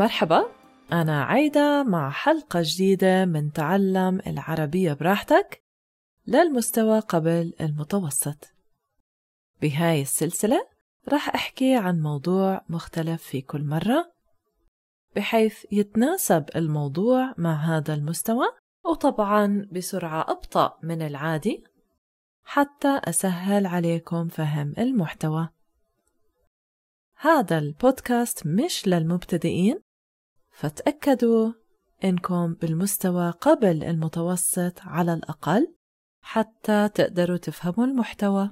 مرحبا. أنا عايدة مع حلقة جديدة من تعلم العربية براحتك للمستوى قبل المتوسط. بهاي السلسلة راح أحكي عن موضوع مختلف في كل مرة بحيث يتناسب الموضوع مع هذا المستوى وطبعا بسرعة أبطأ من العادي حتى أسهل عليكم فهم المحتوى. هذا البودكاست مش للمبتدئين فتأكدوا إنكم بالمستوى قبل المتوسط على الأقل حتى تقدروا تفهموا المحتوى.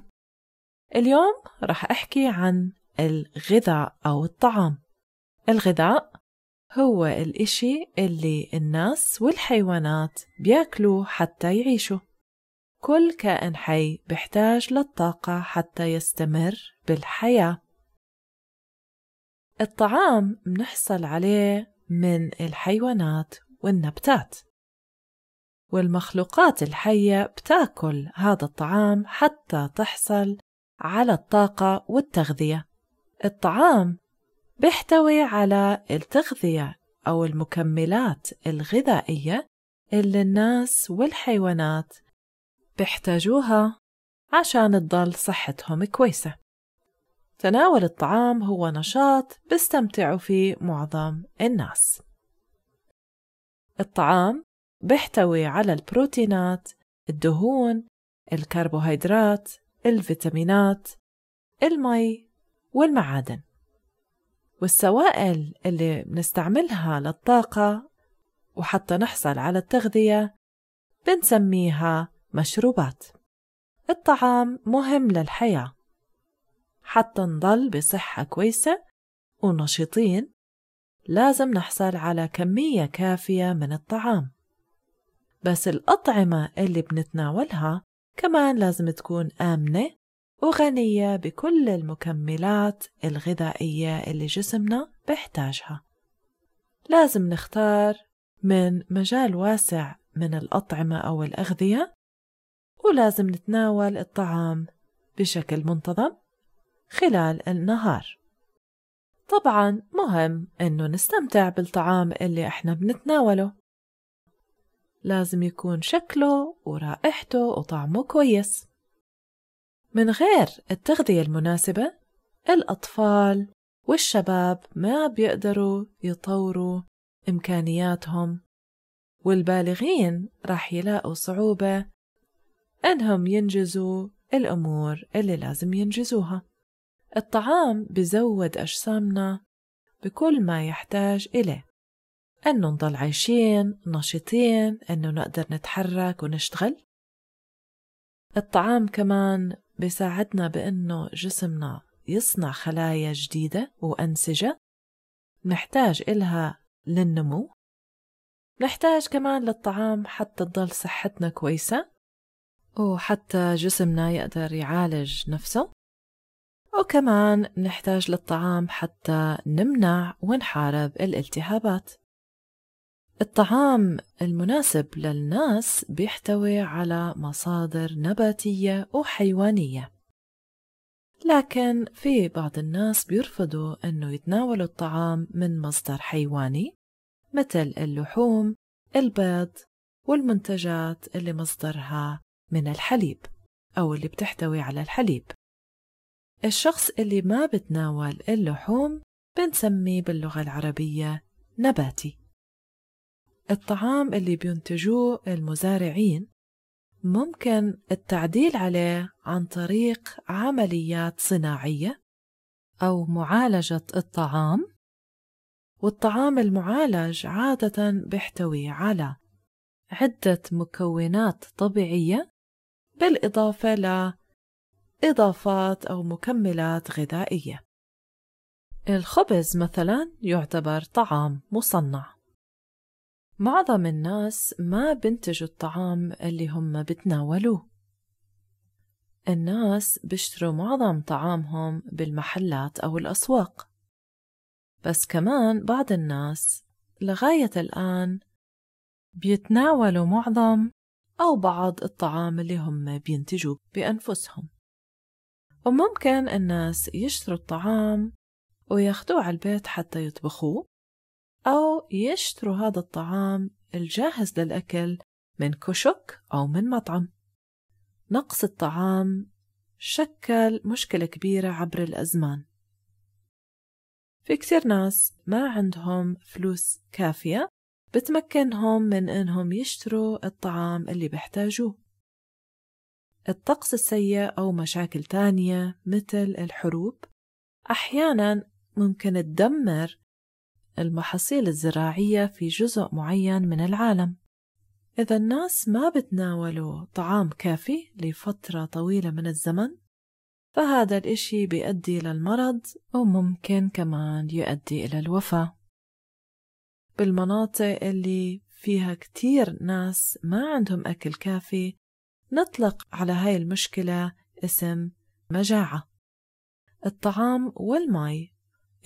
اليوم رح أحكي عن الغذاء أو الطعام. الغذاء هو الإشي اللي الناس والحيوانات بياكلوه حتى يعيشوا. كل كائن حي بيحتاج للطاقة حتى يستمر بالحياة. الطعام منحصل عليه من الحيوانات والنباتات والمخلوقات الحية بتاكل هذا الطعام حتى تحصل على الطاقة والتغذية. الطعام بيحتوي على التغذية أو المكملات الغذائية اللي الناس والحيوانات بيحتاجوها عشان تضل صحتهم كويسة. تناول الطعام هو نشاط بيستمتعوا فيه معظم الناس. الطعام بيحتوي على البروتينات الدهون الكربوهيدرات الفيتامينات المي والمعادن. والسوائل اللي بنستعملها للطاقة وحتى نحصل على التغذية بنسميها مشروبات. الطعام مهم للحياة. حتى نضل بصحة كويسة ونشيطين. لازم نحصل على كمية كافية من الطعام. بس الأطعمة اللي بنتناولها كمان لازم تكون آمنة وغنية بكل المكملات الغذائية اللي جسمنا بيحتاجها. لازم نختار من مجال واسع من الأطعمة أو الأغذية ولازم نتناول الطعام بشكل منتظم. خلال النهار. طبعا مهم إنه نستمتع بالطعام اللي إحنا بنتناوله. لازم يكون شكله ورائحته وطعمه كويس. من غير التغذية المناسبة الأطفال والشباب ما بيقدروا يطوروا إمكانياتهم والبالغين راح يلاقوا صعوبة إنهم ينجزوا الأمور اللي لازم ينجزوها. الطعام بزود أجسامنا بكل ما يحتاج إليه. إنه نضل عايشين نشيطين إنه نقدر نتحرك ونشتغل. الطعام كمان بيساعدنا بإنه جسمنا يصنع خلايا جديدة وأنسجة نحتاج إلها للنمو. نحتاج كمان للطعام حتى تضل صحتنا كويسة وحتى جسمنا يقدر يعالج نفسه. وكمان نحتاج للطعام حتى نمنع ونحارب الالتهابات. الطعام المناسب للناس بيحتوي على مصادر نباتية وحيوانية. لكن في بعض الناس بيرفضوا أنه يتناولوا الطعام من مصدر حيواني مثل اللحوم البيض والمنتجات اللي مصدرها من الحليب أو اللي بتحتوي على الحليب. الشخص اللي ما بتناول اللحوم بنسميه باللغة العربية نباتي. الطعام اللي بينتجوه المزارعين ممكن التعديل عليه عن طريق عمليات صناعية أو معالجة الطعام والطعام المعالج عادة بيحتوي على عدة مكونات طبيعية بالإضافة لإضافات أو مكملات غذائية. الخبز مثلا يعتبر طعام مصنع. معظم الناس ما بنتجوا الطعام اللي هم بتناولوه. الناس بيشتروا معظم طعامهم بالمحلات أو الأسواق. بس كمان بعض الناس لغاية الآن بيتناولوا معظم أو بعض الطعام اللي هم بينتجوه بأنفسهم. وممكن الناس يشتروا الطعام وياخدوه على البيت حتى يطبخوه أو يشتروا هذا الطعام الجاهز للأكل من كشك أو من مطعم. نقص الطعام شكل مشكلة كبيرة عبر الأزمان. في كتير ناس ما عندهم فلوس كافية بتمكنهم من إنهم يشتروا الطعام اللي بيحتاجوه. الطقس السيء أو مشاكل تانية مثل الحروب أحيانا ممكن تدمر المحاصيل الزراعية في جزء معين من العالم. إذا الناس ما بتناولوا طعام كافي لفترة طويلة من الزمن فهذا الإشي بيؤدي للمرض وممكن كمان يؤدي إلى الوفاة. بالمناطق اللي فيها كتير ناس ما عندهم أكل كافي نطلق على هاي المشكلة اسم مجاعة. الطعام والماء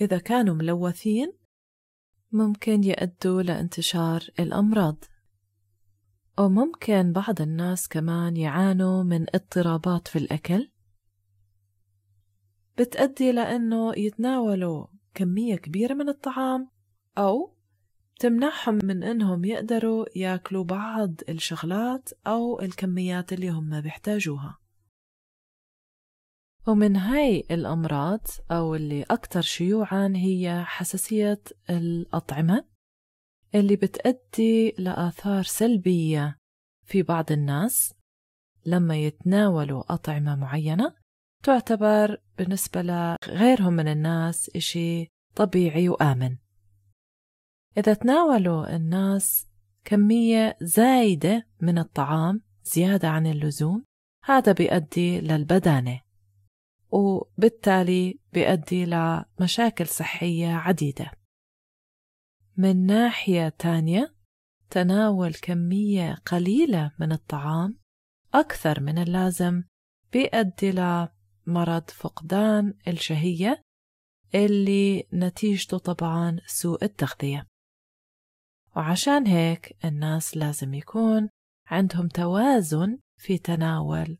إذا كانوا ملوثين ممكن يؤدوا لانتشار الأمراض. وممكن بعض الناس كمان يعانوا من اضطرابات في الأكل. بتأدي لأنه يتناولوا كمية كبيرة من الطعام أو تمنعهم من إنهم يقدروا ياكلوا بعض الشغلات أو الكميات اللي هم بيحتاجوها. ومن هاي الأمراض أو اللي أكثر شيوعا هي حساسية الأطعمة اللي بتأدي لآثار سلبية في بعض الناس لما يتناولوا أطعمة معينة تعتبر بالنسبة لغيرهم من الناس إشي طبيعي وآمن. إذا تناولوا الناس كمية زايدة من الطعام زيادة عن اللزوم. هذا بيؤدي للبدانة وبالتالي بيؤدي لمشاكل صحية عديدة. من ناحية تانية تناول كمية قليلة من الطعام أكثر من اللازم بيؤدي لمرض فقدان الشهية اللي نتيجته طبعا سوء التغذية. وعشان هيك الناس لازم يكون عندهم توازن في تناول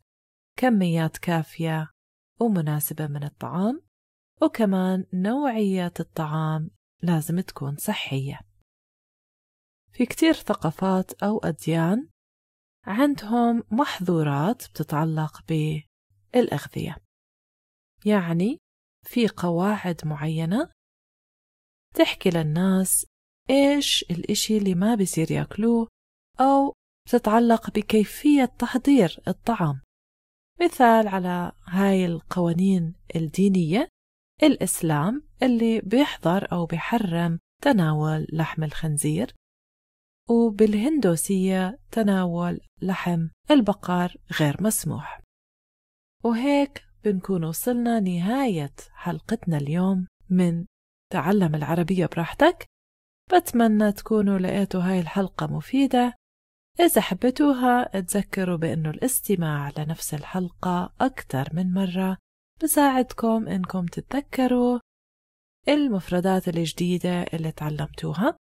كميات كافية ومناسبة من الطعام وكمان نوعية الطعام لازم تكون صحية. في كتير ثقافات أو أديان عندهم محظورات بتتعلق بالأغذية. يعني في قواعد معينة تحكي للناس إيش الإشي اللي ما بيصير ياكلوه أو بتتعلق بكيفية تحضير الطعام؟ مثال على هاي القوانين الدينية الإسلام اللي بيحظر أو بيحرم تناول لحم الخنزير وبالهندوسية تناول لحم البقر غير مسموح. وهيك بنكون وصلنا نهاية حلقتنا اليوم من تعلم العربية براحتك. بتمنى تكونوا لقيتوا هاي الحلقة مفيدة. إذا حبيتوها تذكروا بأنه الاستماع لنفس الحلقة أكثر من مرة. بساعدكم إنكم تتذكروا المفردات الجديدة اللي تعلمتوها.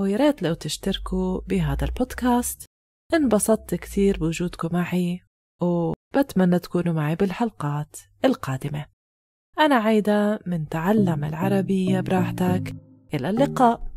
وياريت لو تشتركوا بهذا البودكاست. انبسطت كثير بوجودكم معي وبتمنى تكونوا معي بالحلقات القادمة. أنا عايدة من تعلم العربية براحتك. إلى اللقاء.